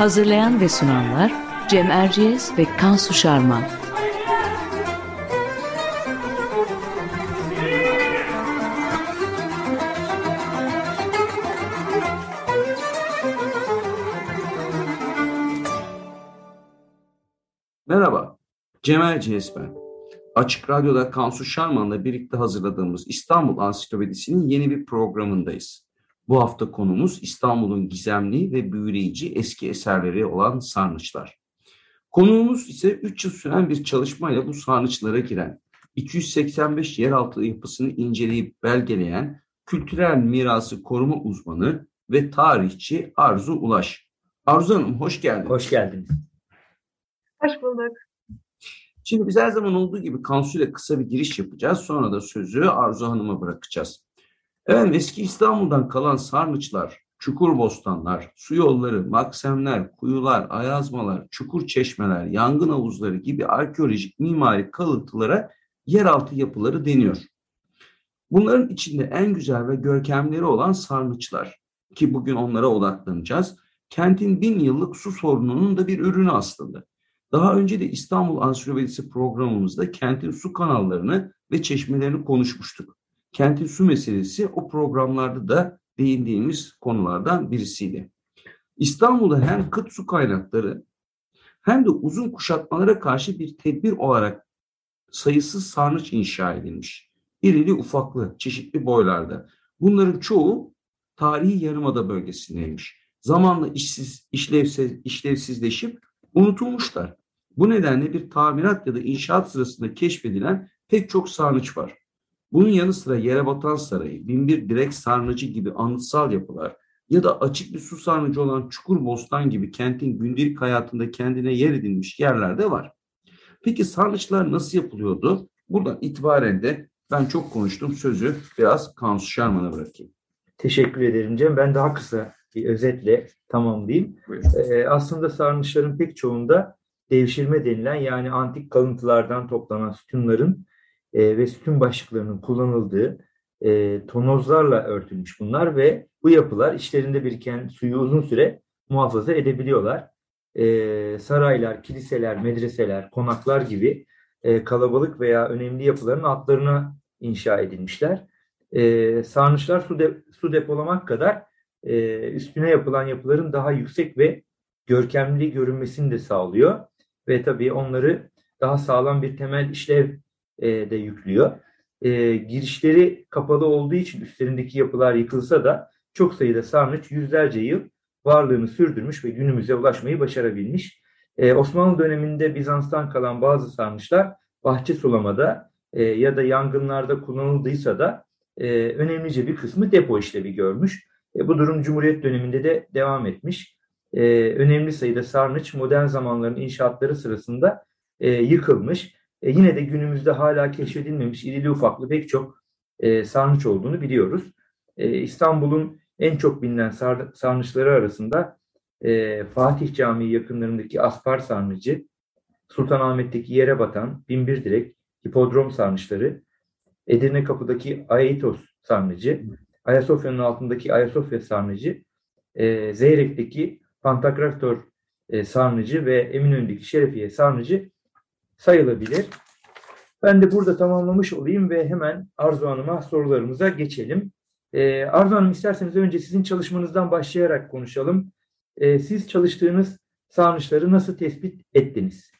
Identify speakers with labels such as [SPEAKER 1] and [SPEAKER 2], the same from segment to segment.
[SPEAKER 1] Hazırlayan ve sunanlar Cem Erciyes ve Kansu Şarman.
[SPEAKER 2] Merhaba, Cem Erciyes ben. Açık Radyo'da Kansu Şarman'la birlikte hazırladığımız İstanbul Ansiklopedisi'nin yeni bir programındayız. Bu hafta konumuz İstanbul'un gizemli ve büyüleyici eski eserleri olan sarnıçlar. Konuğumuz ise 3 yıl süren bir çalışmayla bu sarnıçlara giren, 285 yeraltı yapısını inceleyip belgeleyen kültürel mirası koruma uzmanı ve tarihçi Arzu Ulaş. Arzu Hanım hoş geldiniz.
[SPEAKER 3] Hoş geldiniz.
[SPEAKER 4] Hoş bulduk.
[SPEAKER 2] Şimdi biz her zaman olduğu gibi Kansu ile kısa bir giriş yapacağız. Sonra da sözü Arzu Hanım'a bırakacağız. Evet eski İstanbul'dan kalan sarnıçlar, çukur bostanlar, su yolları, maksemler, kuyular, ayazmalar, çukur çeşmeler, yangın havuzları gibi arkeolojik mimari kalıntılara yeraltı yapıları deniyor. Bunların içinde en güzel ve görkemleri olan sarnıçlar ki bugün onlara odaklanacağız. Kentin bin yıllık su sorununun da bir ürünü aslında. Daha önce de İstanbul Ansiklopedisi programımızda kentin su kanallarını ve çeşmelerini konuşmuştuk. Kentin su meselesi o programlarda da değindiğimiz konulardan birisiydi. İstanbul'da hem kıt su kaynakları hem de uzun kuşatmalara karşı bir tedbir olarak sayısız sarnıç inşa edilmiş. İrili ufaklı, çeşitli boylarda. Bunların çoğu tarihi yarımada bölgesindeymiş. Zamanla işsiz, işlevsiz, işlevsizleşip unutulmuşlar. Bu nedenle bir tamirat ya da inşaat sırasında keşfedilen pek çok sarnıç var. Bunun yanı sıra Yerebatan Sarayı, Binbir Direk Sarnıcı gibi anıtsal yapılar ya da açık bir su sarnıcı olan Çukur Bostan gibi kentin gündelik hayatında kendine yer edinmiş yerler de var. Peki sarnıçlar nasıl yapılıyordu? Buradan itibaren de ben çok konuştum sözü biraz Kansu Şarman'a bırakayım.
[SPEAKER 3] Teşekkür ederim Cem. Ben daha kısa bir özetle tamamlayayım. Ee, aslında sarnıçların pek çoğunda devşirme denilen yani antik kalıntılardan toplanan sütunların e, ve sütun başlıklarının kullanıldığı e, tonozlarla örtülmüş bunlar ve bu yapılar içlerinde biriken suyu uzun süre muhafaza edebiliyorlar. E, saraylar, kiliseler, medreseler, konaklar gibi e, kalabalık veya önemli yapıların altlarına inşa edilmişler. E, sarnıçlar su, de, su depolamak kadar e, üstüne yapılan yapıların daha yüksek ve görkemli görünmesini de sağlıyor. Ve tabii onları daha sağlam bir temel işlev e, de yüklüyor. E, girişleri kapalı olduğu için üstlerindeki yapılar yıkılsa da çok sayıda sarnıç yüzlerce yıl varlığını sürdürmüş ve günümüze ulaşmayı başarabilmiş. E, Osmanlı döneminde Bizans'tan kalan bazı sarnıçlar bahçe sulamada e, ya da yangınlarda kullanıldıysa da e, önemlice bir kısmı depo işlevi görmüş. E, bu durum Cumhuriyet döneminde de devam etmiş. E, önemli sayıda sarnıç modern zamanların inşaatları sırasında e, yıkılmış. E, yine de günümüzde hala keşfedilmemiş irili ufaklı pek çok e, sarnıç olduğunu biliyoruz. E, İstanbul'un en çok bilinen sar, sarnıçları arasında e, Fatih Camii yakınlarındaki Aspar Sarnıcı, Sultanahmet'teki Yere Batan, Binbir Direk, Hipodrom Sarnıçları, Edirne Kapı'daki Aitos Sarnıcı, Ayasofya'nın altındaki Ayasofya Sarnıcı, e, Zeyrek'teki Pantokrator e, Sarnıcı ve Eminönü'ndeki Şerefiye Sarnıcı sayılabilir. Ben de burada tamamlamış olayım ve hemen Arzu Hanım'a sorularımıza geçelim. Ee, Arzu Hanım isterseniz önce sizin çalışmanızdan başlayarak konuşalım. Ee, siz çalıştığınız sarnıçları nasıl tespit ettiniz?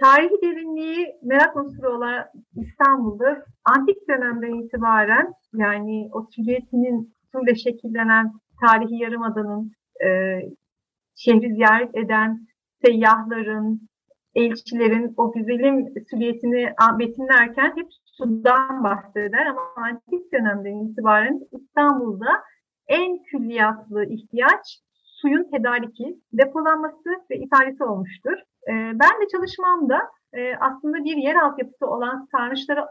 [SPEAKER 4] Tarihi derinliği merak unsuru olan İstanbul'da antik dönemden itibaren yani o silüetinin suyla şekillenen tarihi yarımadanın e, şehri ziyaret eden seyyahların, elçilerin o güzelim silüetini betimlerken hep sudan bahseder ama antik dönemden itibaren İstanbul'da en külliyatlı ihtiyaç suyun tedariki, depolanması ve ithalisi olmuştur. E, ben de çalışmamda e, aslında bir yer altyapısı olan sarnıçlara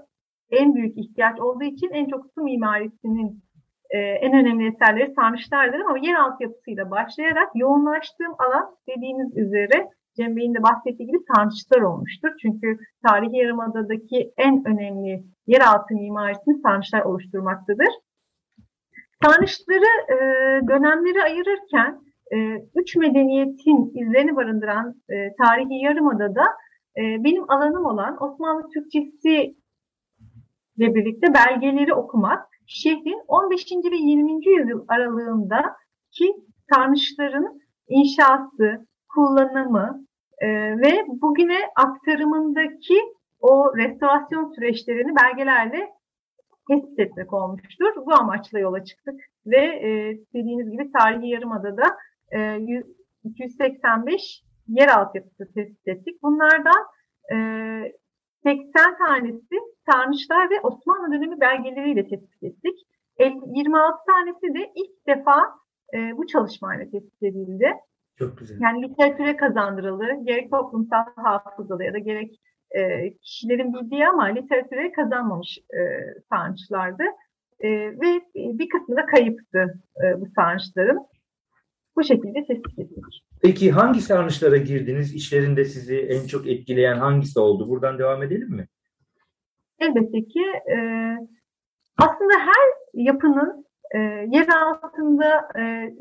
[SPEAKER 4] en büyük ihtiyaç olduğu için en çok su mimarisinin e, en önemli eserleri sarnıçlardır ama yer altyapısıyla başlayarak yoğunlaştığım alan dediğiniz üzere Cem Bey'in de bahsettiği gibi sarnıçlar olmuştur. Çünkü tarihi yarımadadaki en önemli yeraltı mimarisini sarnıçlar oluşturmaktadır. Sarnıçları e, dönemleri ayırırken e, üç medeniyetin izlerini barındıran e, tarihi yarımadada e, benim alanım olan Osmanlı Türkçesi ile birlikte belgeleri okumak, şehrin 15. ve 20. yüzyıl aralığında ki sarnıçların inşası, kullanımı e, ve bugüne aktarımındaki o restorasyon süreçlerini belgelerle tespit etmek olmuştur. Bu amaçla yola çıktık ve e, dediğiniz gibi tarihi yarımadada e, 285 yer altyapısı tespit ettik. Bunlardan e, 80 tanesi Sarnıçlar ve Osmanlı dönemi belgeleriyle tespit ettik. 26 tanesi de ilk defa e, bu çalışmayla tespit edildi.
[SPEAKER 3] Çok güzel.
[SPEAKER 4] Yani literatüre kazandırıldı. Gerek toplumsal hafızalı ya da gerek e, kişilerin bildiği ama literatüre kazanmamış e, sarnıçlardı. E, ve bir kısmı da kayıptı e, bu sarnıçların. Bu şekilde tespit ettik.
[SPEAKER 3] Peki hangi sarnıçlara girdiniz? İşlerinde sizi en çok etkileyen hangisi oldu? Buradan devam edelim mi?
[SPEAKER 4] Elbette ki e, aslında her yapının e, yer altında e,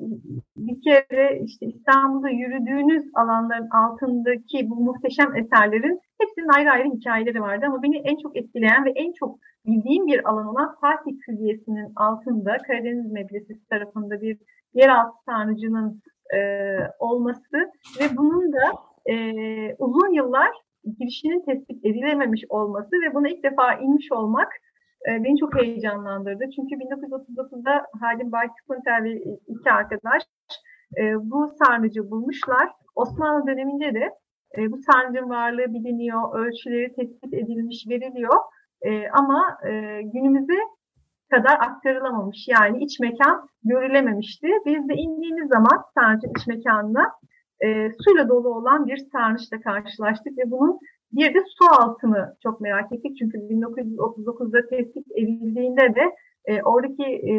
[SPEAKER 4] bir kere işte İstanbul'da yürüdüğünüz alanların altındaki bu muhteşem eserlerin hepsinin ayrı ayrı hikayeleri vardı. Ama beni en çok etkileyen ve en çok bildiğim bir alan olan Fatih Külliyesi'nin altında Karadeniz Medresesi tarafında bir yeraltı sarnıcının e, olması ve bunun da e, uzun yıllar girişinin tespit edilememiş olması ve buna ilk defa inmiş olmak e, beni çok heyecanlandırdı. Çünkü 1939'da Halim Baki Kunter ve iki arkadaş e, bu sarnıcı bulmuşlar. Osmanlı döneminde de e, bu sarnıcın varlığı biliniyor, ölçüleri tespit edilmiş, veriliyor. E, ama e, günümüze kadar aktarılamamış. Yani iç mekan görülememişti. Biz de indiğimiz zaman sarnıcın iç mekanına e, suyla dolu olan bir sarnıçla karşılaştık ve bunun bir de su altını çok merak ettik. Çünkü 1939'da tespit edildiğinde de e, oradaki e,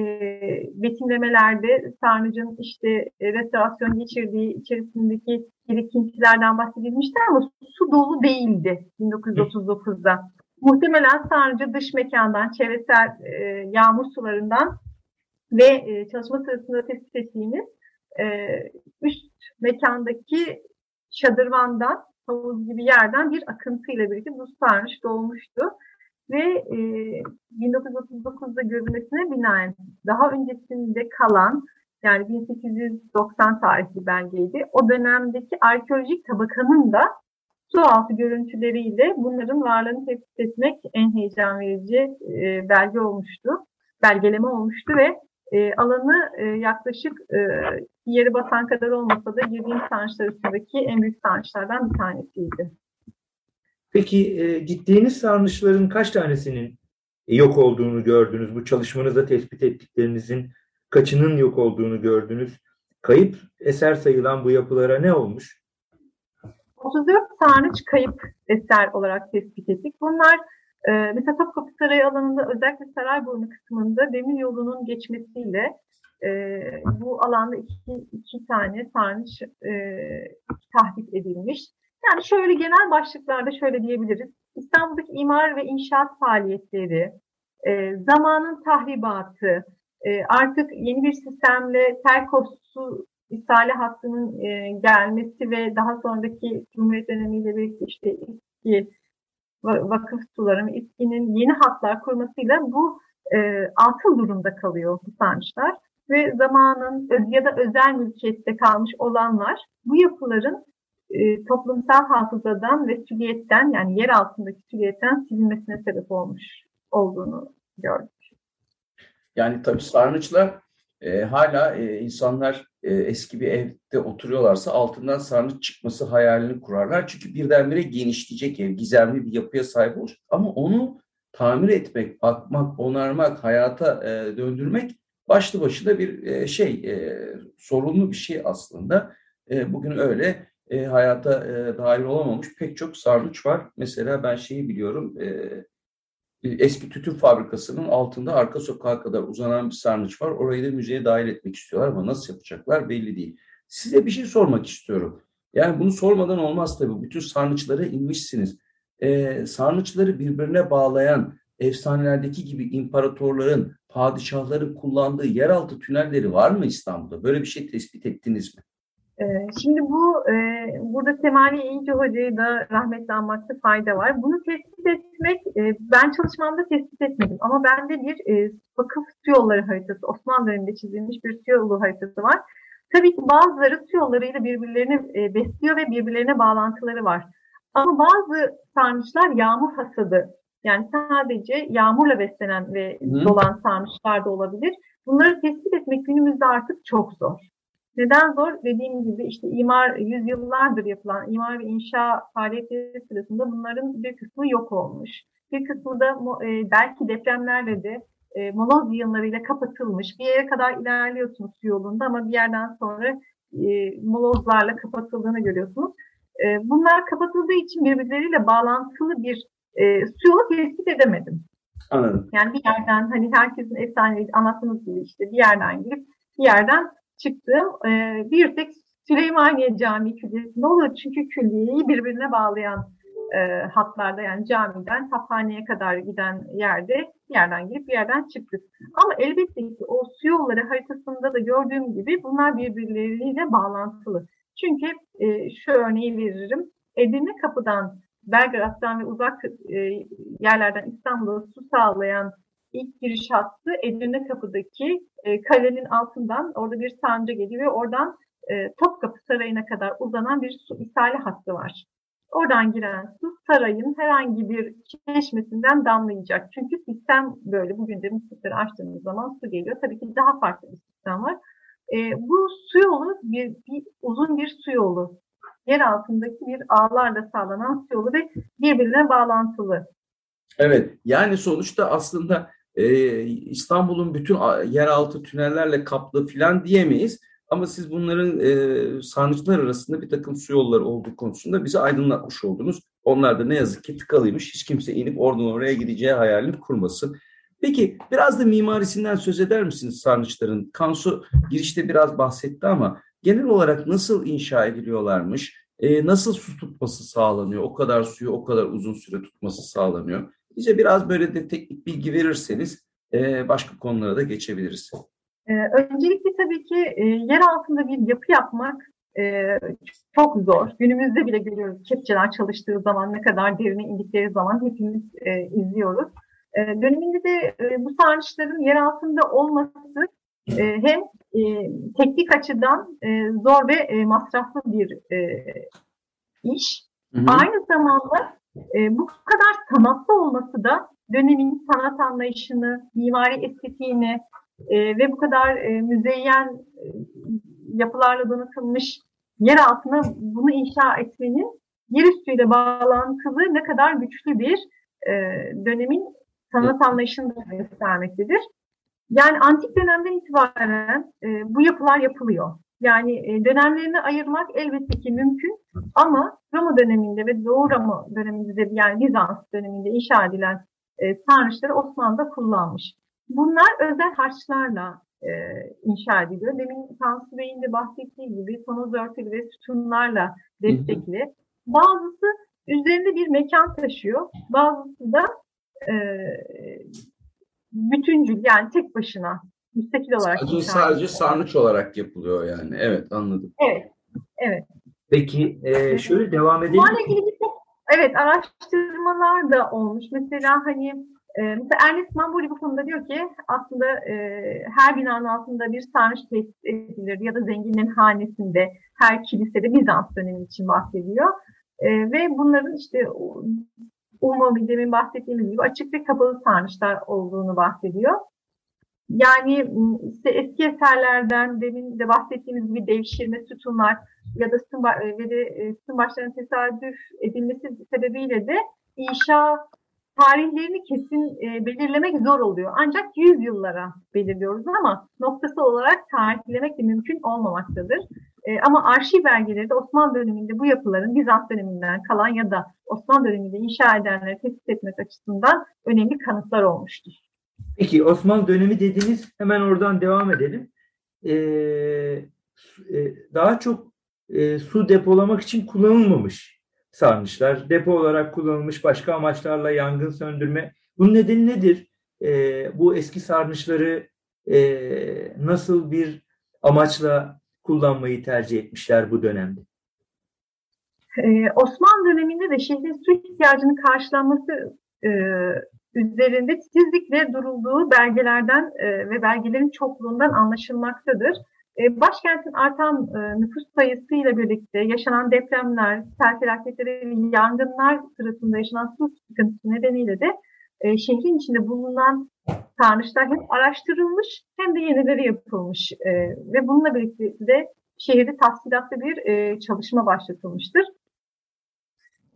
[SPEAKER 4] betimlemelerde sarnıcın işte e, restorasyon geçirdiği içerisindeki birikintilerden bahsedilmişti ama su dolu değildi 1939'da. Muhtemelen sarnıcı dış mekandan, çevresel e, yağmur sularından ve e, çalışma sırasında tespit ettiğimiz e, üst mekandaki şadırvandan, havuz gibi yerden bir akıntıyla birlikte buz sarmış dolmuştu. Ve e, 1939'da görülmesine binaen daha öncesinde kalan yani 1890 tarihli belgeydi. O dönemdeki arkeolojik tabakanın da su altı görüntüleriyle bunların varlığını tespit etmek en heyecan verici e, belge olmuştu. Belgeleme olmuştu ve e, alanı e, yaklaşık e, yeri basan kadar olmasa da girdiğim sarnıçlar arasındaki en büyük sarnıçlardan bir tanesiydi.
[SPEAKER 3] Peki e, gittiğiniz sarnıçların kaç tanesinin yok olduğunu gördünüz? Bu çalışmanızda tespit ettiklerinizin kaçının yok olduğunu gördünüz? Kayıp eser sayılan bu yapılara ne olmuş?
[SPEAKER 4] 34 sarnıç kayıp eser olarak tespit ettik. Bunlar e, mesela Topkapı Sarayı alanında özellikle Sarayburnu kısmında demir yolunun geçmesiyle e, bu alanda iki, iki tane sarnıç e, tahdit edilmiş. Yani şöyle genel başlıklarda şöyle diyebiliriz. İstanbul'daki imar ve inşaat faaliyetleri, e, zamanın tahribatı, e, artık yeni bir sistemle Terkos su hattının e, gelmesi ve daha sonraki Cumhuriyet dönemiyle birlikte işte İSKİ, vakıf suları, İSKİ'nin yeni hatlar kurmasıyla bu e, atıl durumda kalıyor bu sarnıçlar. Ve zamanın ya da özel mülkiyette kalmış olanlar bu yapıların e, toplumsal hafızadan ve sülliyetten yani yer altındaki sülliyetten silinmesine sebep olmuş olduğunu gördük.
[SPEAKER 2] Yani tabii sarnıçlar e, hala e, insanlar e, eski bir evde oturuyorlarsa altından sarnıç çıkması hayalini kurarlar. Çünkü birdenbire genişleyecek ev, gizemli bir yapıya sahip olur. Ama onu tamir etmek, bakmak, onarmak, hayata e, döndürmek başlı başına bir e, şey, e, sorunlu bir şey aslında. E, bugün öyle e, hayata e, dahil olamamış pek çok sarnıç var. Mesela ben şeyi biliyorum, e, eski tütün fabrikasının altında arka sokağa kadar uzanan bir sarnıç var. Orayı da müzeye dahil etmek istiyorlar ama nasıl yapacaklar belli değil. Size bir şey sormak istiyorum. Yani bunu sormadan olmaz tabii. Bütün sarnıçlara inmişsiniz. Ee, sarnıçları birbirine bağlayan efsanelerdeki gibi imparatorların, padişahların kullandığı yeraltı tünelleri var mı İstanbul'da? Böyle bir şey tespit ettiniz mi?
[SPEAKER 4] Ee, şimdi bu e, burada Semani İnce Hoca'yı da rahmetle anmakta fayda var. Bunu tespit etmek e, ben çalışmamda tespit etmedim ama bende bir e, vakıf su yolları haritası Osmanlı döneminde çizilmiş bir su yolu haritası var. Tabii ki bazıları su yollarıyla birbirlerini besliyor ve birbirlerine bağlantıları var. Ama bazı sarnıçlar yağmur hasadı yani sadece yağmurla beslenen ve Hı. dolan sarnıçlar da olabilir. Bunları tespit etmek günümüzde artık çok zor. Neden zor? Dediğim gibi işte imar yüzyıllardır yapılan imar ve inşa faaliyetleri sırasında bunların bir kısmı yok olmuş. Bir kısmı da e, belki depremlerle de e, moloz yığınlarıyla kapatılmış. Bir yere kadar ilerliyorsunuz su yolunda ama bir yerden sonra e, molozlarla kapatıldığını görüyorsunuz. E, bunlar kapatıldığı için birbirleriyle bağlantılı bir e, su yolu tespit edemedim.
[SPEAKER 2] Anladım.
[SPEAKER 4] Yani bir yerden hani herkesin efsanevi anlattığınız gibi işte bir yerden girip bir yerden çıktığım e, bir tek Süleymaniye Camii Külliyesi'nde olur. Çünkü külliyeyi birbirine bağlayan e, hatlarda yani camiden taphaneye kadar giden yerde bir yerden girip bir yerden çıktık. Ama elbette ki o su yolları haritasında da gördüğüm gibi bunlar birbirleriyle bağlantılı. Çünkü e, şu örneği veririm. Edirne Kapı'dan Belgrad'dan ve uzak e, yerlerden İstanbul'a su sağlayan ilk giriş hattı Edirne Kapı'daki e, kalenin altından orada bir sancı geliyor ve oradan e, Topkapı Sarayı'na kadar uzanan bir su isale hattı var. Oradan giren su sarayın herhangi bir çeşmesinden damlayacak. Çünkü sistem böyle. Bugün de muslukları açtığımız zaman su geliyor. Tabii ki daha farklı bir sistem var. E, bu su yolu bir, bir uzun bir su yolu. Yer altındaki bir ağlarla sağlanan su yolu ve birbirine bağlantılı.
[SPEAKER 2] Evet yani sonuçta aslında e, İstanbul'un bütün yeraltı tünellerle kaplı filan diyemeyiz. Ama siz bunların e, sarnıçlar arasında bir takım su yolları olduğu konusunda bizi aydınlatmış oldunuz. Onlar da ne yazık ki tıkalıymış. Hiç kimse inip oradan oraya gideceği hayalini kurmasın. Peki biraz da mimarisinden söz eder misiniz sarnıçların? Kansu girişte biraz bahsetti ama genel olarak nasıl inşa ediliyorlarmış? E, nasıl su tutması sağlanıyor? O kadar suyu o kadar uzun süre tutması sağlanıyor. Bize biraz böyle de teknik bilgi verirseniz e, başka konulara da geçebiliriz.
[SPEAKER 4] Ee, öncelikle tabii ki e, yer altında bir yapı yapmak e, çok zor. Günümüzde bile görüyoruz kepçeler çalıştığı zaman ne kadar derine indikleri zaman hepimiz e, izliyoruz. E, döneminde de e, bu sarnıçların yer altında olması e, hem e, teknik açıdan e, zor ve e, masraflı bir e, iş. Hı hı. Aynı zamanda e, bu kadar sanatlı olması da dönemin sanat anlayışını, mimari estetiğini, e, ve bu kadar e, müzeyyen e, yapılarla donatılmış yer altına bunu inşa etmenin yer üstüyle bağlantılı ne kadar güçlü bir e, dönemin sanat anlayışını göstermektedir. Yani antik dönemden itibaren e, bu yapılar yapılıyor. Yani e, dönemlerini ayırmak elbette ki mümkün ama Roma döneminde ve Doğu Roma döneminde yani Bizans döneminde inşa edilen e, sarnıçları Osmanlı'da kullanmış. Bunlar özel harçlarla e, inşa ediliyor. Demin Tansu Bey'in de bahsettiği gibi tonoz örtülü ve sütunlarla destekli. Bazısı üzerinde bir mekan taşıyor. Bazısı da e, bütüncül yani tek başına müstakil olarak.
[SPEAKER 2] Sadece, sadece sarnıç olarak yapılıyor yani. Evet anladım.
[SPEAKER 4] Evet. Evet.
[SPEAKER 3] Peki e, şöyle devam edelim.
[SPEAKER 4] Bunlarla ilgili bir evet araştırmalar da olmuş. Mesela hani e, mesela Ernest Mamburi bu konuda diyor ki aslında e, her binanın altında bir sarnıç tesis edilir ya da zenginlerin hanesinde her kilisede Bizans dönemi için bahsediyor. E, ve bunların işte umumi demin bahsettiğimiz gibi açık ve kapalı sarnıçlar olduğunu bahsediyor. Yani işte eski eserlerden demin de bahsettiğimiz gibi devşirme sütunlar ya da sütun, ve de sütun başlarının tesadüf edilmesi sebebiyle de inşa tarihlerini kesin e, belirlemek zor oluyor. Ancak yüzyıllara belirliyoruz ama noktası olarak tarihlemek de mümkün olmamaktadır. E, ama arşiv belgeleri de Osmanlı döneminde bu yapıların Bizans döneminden kalan ya da Osmanlı döneminde inşa edenleri tespit etmek açısından önemli kanıtlar olmuştur.
[SPEAKER 3] Peki Osmanlı dönemi dediğiniz hemen oradan devam edelim. Ee, e, daha çok e, su depolamak için kullanılmamış sarnıçlar. Depo olarak kullanılmış başka amaçlarla yangın söndürme. Bunun nedeni nedir? E, bu eski sarnıçları e, nasıl bir amaçla kullanmayı tercih etmişler bu dönemde?
[SPEAKER 4] Ee, Osmanlı döneminde de şehrin su ihtiyacının karşılanması e, üzerinde titizlikle durulduğu belgelerden e, ve belgelerin çokluğundan anlaşılmaktadır. E, başkentin artan e, nüfus sayısıyla birlikte yaşanan depremler, sel felaketleri yangınlar sırasında yaşanan su sıkıntısı nedeniyle de e, şehrin içinde bulunan sarnıçlar hem araştırılmış hem de yenileri yapılmış ve bununla birlikte de şehirde tahsilatlı bir e, çalışma başlatılmıştır.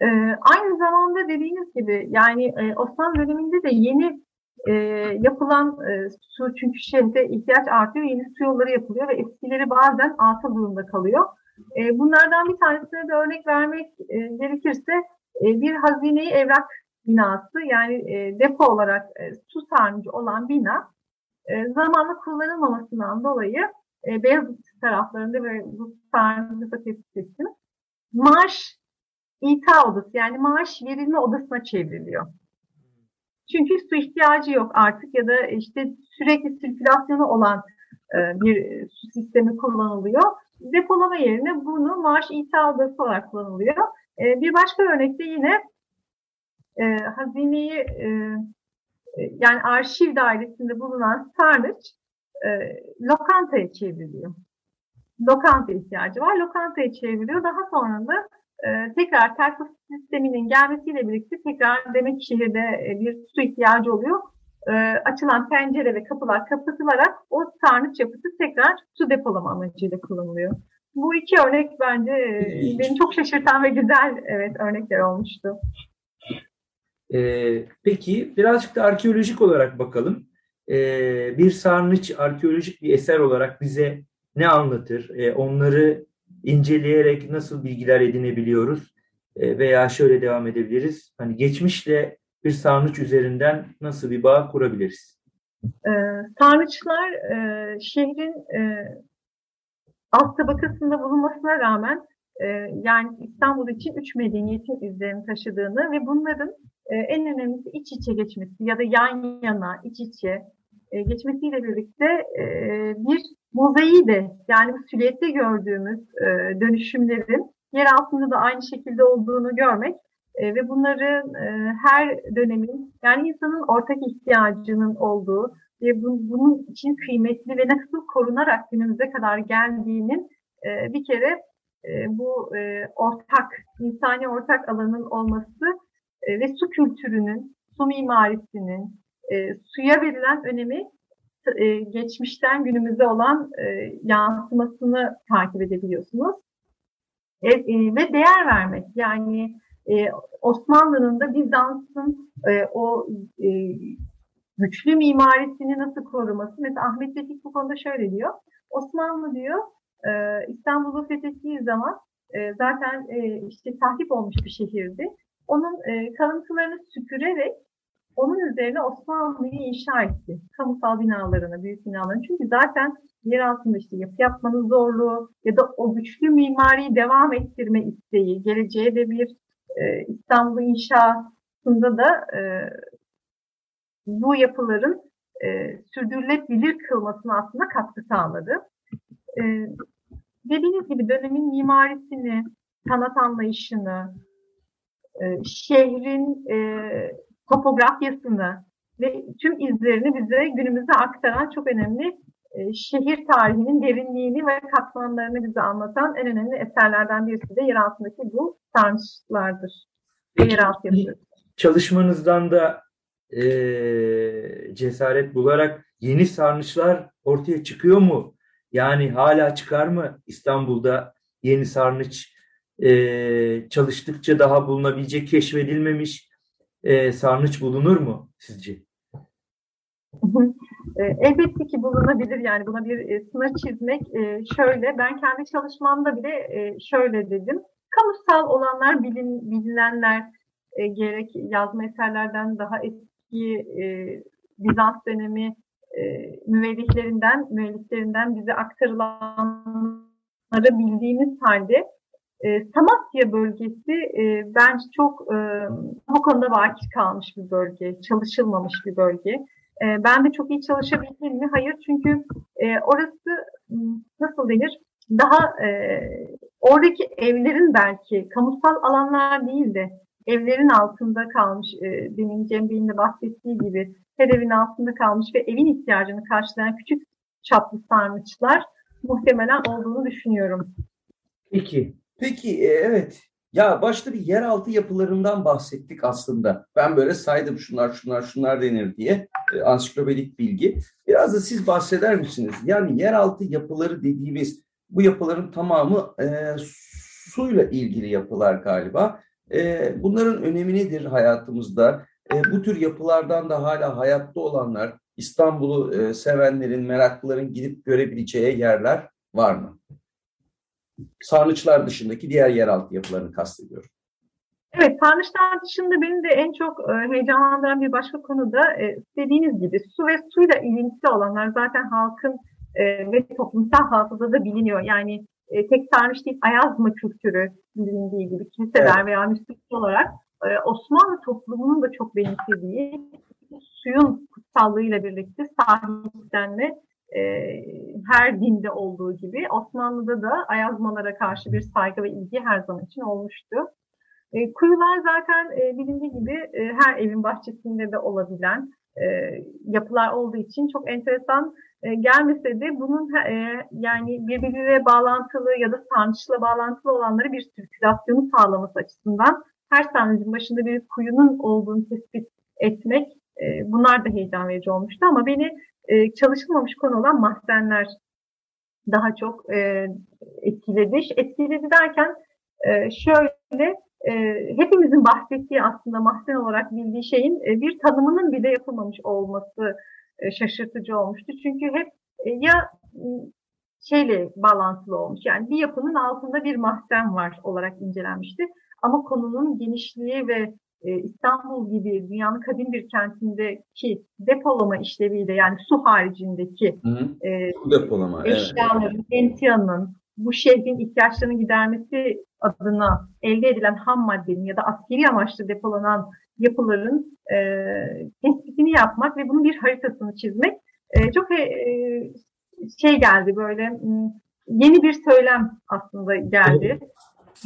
[SPEAKER 4] E, aynı zamanda dediğiniz gibi yani e, Osmanlı döneminde de yeni e, yapılan e, su çünkü şehirde ihtiyaç artıyor, yeni su yolları yapılıyor ve eskileri bazen atıl durumda kalıyor. E, bunlardan bir tanesine de örnek vermek e, gerekirse e, bir hazineyi evrak binası yani e, depo olarak e, su sarnıcı olan bina e, zamanla kullanılmamasından dolayı e, Beyazıt taraflarında ve bu sarnıcı ettim. Maaş ita odası yani maaş verilme odasına çevriliyor. Çünkü su ihtiyacı yok artık ya da işte sürekli sirkülasyonu olan e, bir su sistemi kullanılıyor. Depolama yerine bunu maaş ita odası olarak kullanılıyor. E, bir başka örnekte yine e, hazineyi e, yani arşiv dairesinde bulunan sarnıç lokantaya çevriliyor. Lokanta ihtiyacı var. Lokantaya çevriliyor. Daha sonra da e, tekrar terkos sisteminin gelmesiyle birlikte tekrar demek şehirde e, bir su ihtiyacı oluyor. E, açılan pencere ve kapılar kapatılarak o sarnıç yapısı tekrar su depolama amacıyla kullanılıyor. Bu iki örnek bence e, beni çok şaşırtan ve güzel evet örnekler olmuştu.
[SPEAKER 3] Ee, peki birazcık da arkeolojik olarak bakalım. Ee, bir sarnıç arkeolojik bir eser olarak bize ne anlatır? Ee, onları inceleyerek nasıl bilgiler edinebiliyoruz? Ee, veya şöyle devam edebiliriz. Hani geçmişle bir sarnıç üzerinden nasıl bir bağ kurabiliriz?
[SPEAKER 4] Ee, sarnıçlar e, şehrin e, alt tabakasında bulunmasına rağmen e, yani İstanbul için üç medeniyetin izlerini taşıdığını ve bunların e, en önemlisi iç içe geçmesi ya da yan yana, iç içe e, geçmesiyle birlikte e, bir mozaiği de yani bu silüette gördüğümüz e, dönüşümlerin yer altında da aynı şekilde olduğunu görmek e, ve bunların e, her dönemin yani insanın ortak ihtiyacının olduğu ve bu, bunun için kıymetli ve nasıl korunarak günümüze kadar geldiğinin e, bir kere e, bu e, ortak, insani ortak alanın olması e, ve su kültürünün, su mimarisinin, e, suya verilen önemi e, geçmişten günümüze olan e, yansımasını takip edebiliyorsunuz. E, ve değer vermek yani Osmanlı'nın da Bizans'ın o güçlü mimarisini nasıl koruması. Mesela Ahmet Vefik bu konuda şöyle diyor. Osmanlı diyor İstanbul'u fethettiği zaman zaten işte tahrip olmuş bir şehirdi. Onun kalıntılarını süpürerek onun üzerine Osmanlı'yı inşa etti. Kamusal binalarını, büyük binalarını. Çünkü zaten yer altında işte yapı yapmanın zorluğu ya da o güçlü mimariyi devam ettirme isteği, geleceğe de bir e, İstanbul inşasında da e, bu yapıların e, sürdürülebilir kılmasına aslında katkı sağladı. E, dediğiniz gibi dönemin mimarisini, sanat anlayışını, e, şehrin e, topografyasını ve tüm izlerini bize günümüze aktaran çok önemli e, şehir tarihinin derinliğini ve katmanlarını bize anlatan en önemli eserlerden birisi de yer altındaki bu sarnıçlardır. Yeraltı
[SPEAKER 3] Çalışmanızdan da e, cesaret bularak yeni sarnıçlar ortaya çıkıyor mu? Yani hala çıkar mı İstanbul'da yeni sarnıç e, çalıştıkça daha bulunabilecek, keşfedilmemiş e, sarnıç bulunur mu sizce?
[SPEAKER 4] E, elbette ki bulunabilir. Yani buna bir e, sınır çizmek e, şöyle. Ben kendi çalışmamda bile şöyle dedim. Kamusal olanlar bilin, bilinenler gerek yazma eserlerden daha eski Bizans dönemi müvellihlerinden müelliflerinden bize aktarılanları bildiğimiz halde Samasya bölgesi bence çok bu konuda vakit kalmış bir bölge, çalışılmamış bir bölge. E, ben de çok iyi çalışabildim mi? Hayır çünkü e, orası nasıl denir? Daha e, oradaki evlerin belki kamusal alanlar değil de evlerin altında kalmış e, demin Cem de bahsettiği gibi her evin altında kalmış ve evin ihtiyacını karşılayan küçük çaplı sarnıçlar muhtemelen olduğunu düşünüyorum.
[SPEAKER 3] Peki.
[SPEAKER 2] Peki evet ya başta bir yeraltı yapılarından bahsettik aslında. Ben böyle saydım şunlar şunlar şunlar denir diye e, ansiklopedik bilgi. Biraz da siz bahseder misiniz? Yani yeraltı yapıları dediğimiz bu yapıların tamamı e, suyla ilgili yapılar galiba. E, bunların önemi nedir hayatımızda? E, bu tür yapılardan da hala hayatta olanlar, İstanbul'u e, sevenlerin, meraklıların gidip görebileceği yerler var mı? Sarnıçlar dışındaki diğer yeraltı yapılarını kastediyorum.
[SPEAKER 4] Evet, sarnıçlar dışında beni de en çok e, heyecanlandıran bir başka konu da e, dediğiniz gibi su ve suyla ilintili olanlar zaten halkın e, ve toplumsal hafızada biliniyor. Yani e, tek sarnıç değil, Ayazma kültürü bilindiği gibi kiliseler evet. veya Müslüman olarak e, Osmanlı toplumunun da çok benimsediği suyun kutsallığıyla birlikte sahiplenme e, her dinde olduğu gibi Osmanlı'da da ayazmalara karşı bir saygı ve ilgi her zaman için olmuştu. E, kuyular zaten e, bilindiği gibi e, her evin bahçesinde de olabilen e, yapılar olduğu için çok enteresan e, gelmese de bunun e, yani birbiriyle bağlantılı ya da sarnıçla bağlantılı olanları bir sirkülasyonu sağlaması açısından her sarnıcın başında bir kuyunun olduğunu tespit etmek e, bunlar da heyecan verici olmuştu ama beni e, çalışılmamış konu olan mahzenler daha çok e, etkiledi. Etkiledi derken e, şöyle e, hepimizin bahsettiği aslında mahzen olarak bildiği şeyin e, bir tanımının bile yapılmamış olması e, şaşırtıcı olmuştu. Çünkü hep e, ya şeyle bağlantılı olmuş. Yani bir yapının altında bir mahzen var olarak incelenmişti. Ama konunun genişliği ve İstanbul gibi dünyanın kadim bir kentindeki depolama işleviyle yani su haricindeki
[SPEAKER 2] hı hı. E, depolama,
[SPEAKER 4] eşyaların, evet. emtianın, bu şehrin ihtiyaçlarını gidermesi adına elde edilen ham maddenin ya da askeri amaçlı depolanan yapıların e, tespitini yapmak ve bunun bir haritasını çizmek e, çok e, şey geldi böyle yeni bir söylem aslında geldi.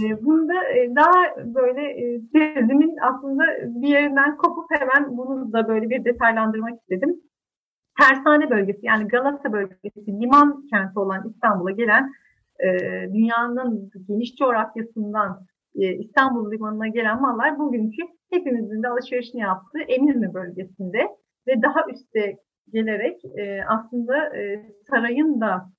[SPEAKER 4] E, bunda e, daha böyle e, tezimin aslında bir yerinden kopup hemen bunu da böyle bir detaylandırmak istedim. Tersane bölgesi yani Galata bölgesi liman kenti olan İstanbul'a gelen dünyanın geniş coğrafyasından İstanbul limanına gelen mallar bugünkü hepimizin de alışverişini yaptığı Eminönü bölgesinde ve daha üste gelerek aslında sarayın da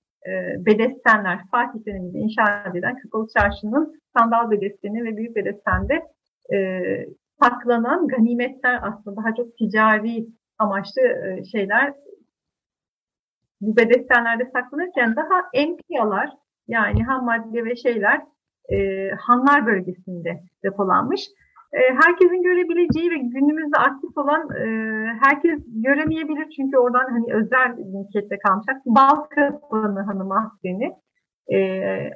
[SPEAKER 4] bedestenler Fatih döneminde inşa edilen Kapalı Çarşı'nın sandal bedesteni ve büyük bedestende e, saklanan ganimetler aslında daha çok ticari amaçlı e, şeyler bu bedestenlerde saklanırken daha empiyalar yani ham madde ve şeyler e, hanlar bölgesinde depolanmış. E, herkesin görebileceği ve günümüzde aktif olan e, herkes göremeyebilir çünkü oradan hani özel mülkiyette kalmış. Balkapanı Hanım Ahsen'i e,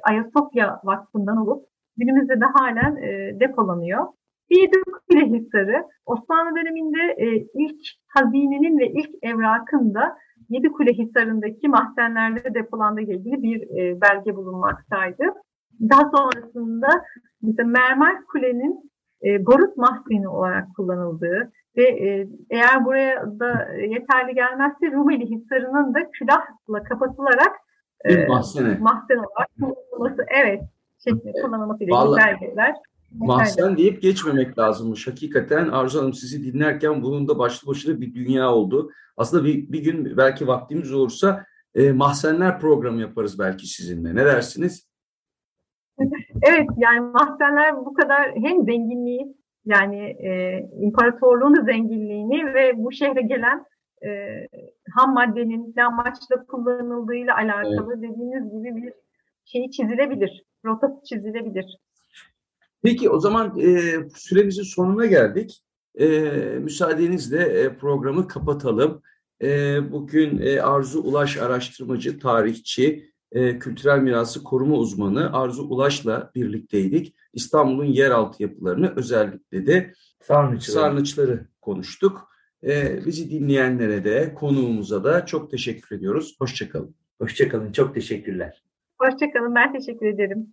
[SPEAKER 4] Ayasofya Vakfı'ndan olup günümüzde de halen depolanıyor. Biyedükule Hisarı Osmanlı döneminde ilk hazinenin ve ilk evrakın da Yedikule Hisarı'ndaki mahzenlerde depolandığı ile ilgili bir belge bulunmaktaydı. Daha sonrasında mesela Mermer Kule'nin e, barut mahzeni olarak kullanıldığı ve e, eğer buraya da yeterli gelmezse Rumeli Hisarı'nın da külahla kapatılarak
[SPEAKER 2] e, mahzen
[SPEAKER 4] olarak kullanılması, evet, şeklinde kullanılması ile belgeler.
[SPEAKER 2] Mahzen deyip geçmemek lazımmış. Hakikaten Arzu Hanım sizi dinlerken bunun da başlı başına bir dünya oldu. Aslında bir, bir gün belki vaktimiz olursa e, mahzenler programı yaparız belki sizinle. Ne dersiniz?
[SPEAKER 4] Evet yani mahzenler bu kadar hem zenginliği Yani e, imparatorluğun zenginliğini ve bu şehre gelen e, ham maddenin ne amaçla kullanıldığıyla alakalı evet. dediğiniz gibi bir şey çizilebilir, rotası çizilebilir.
[SPEAKER 2] Peki o zaman e, süremizin sonuna geldik. E, müsaadenizle e, programı kapatalım. E, bugün e, Arzu Ulaş araştırmacı, tarihçi, e, kültürel mirası koruma uzmanı Arzu Ulaş'la birlikteydik. İstanbul'un yeraltı yapılarını özellikle de sarnıçları, sarnıçları konuştuk. E, bizi dinleyenlere de konuğumuza da çok teşekkür ediyoruz. Hoşçakalın.
[SPEAKER 3] Hoşçakalın. Çok teşekkürler.
[SPEAKER 4] Hoşçakalın. Ben teşekkür ederim.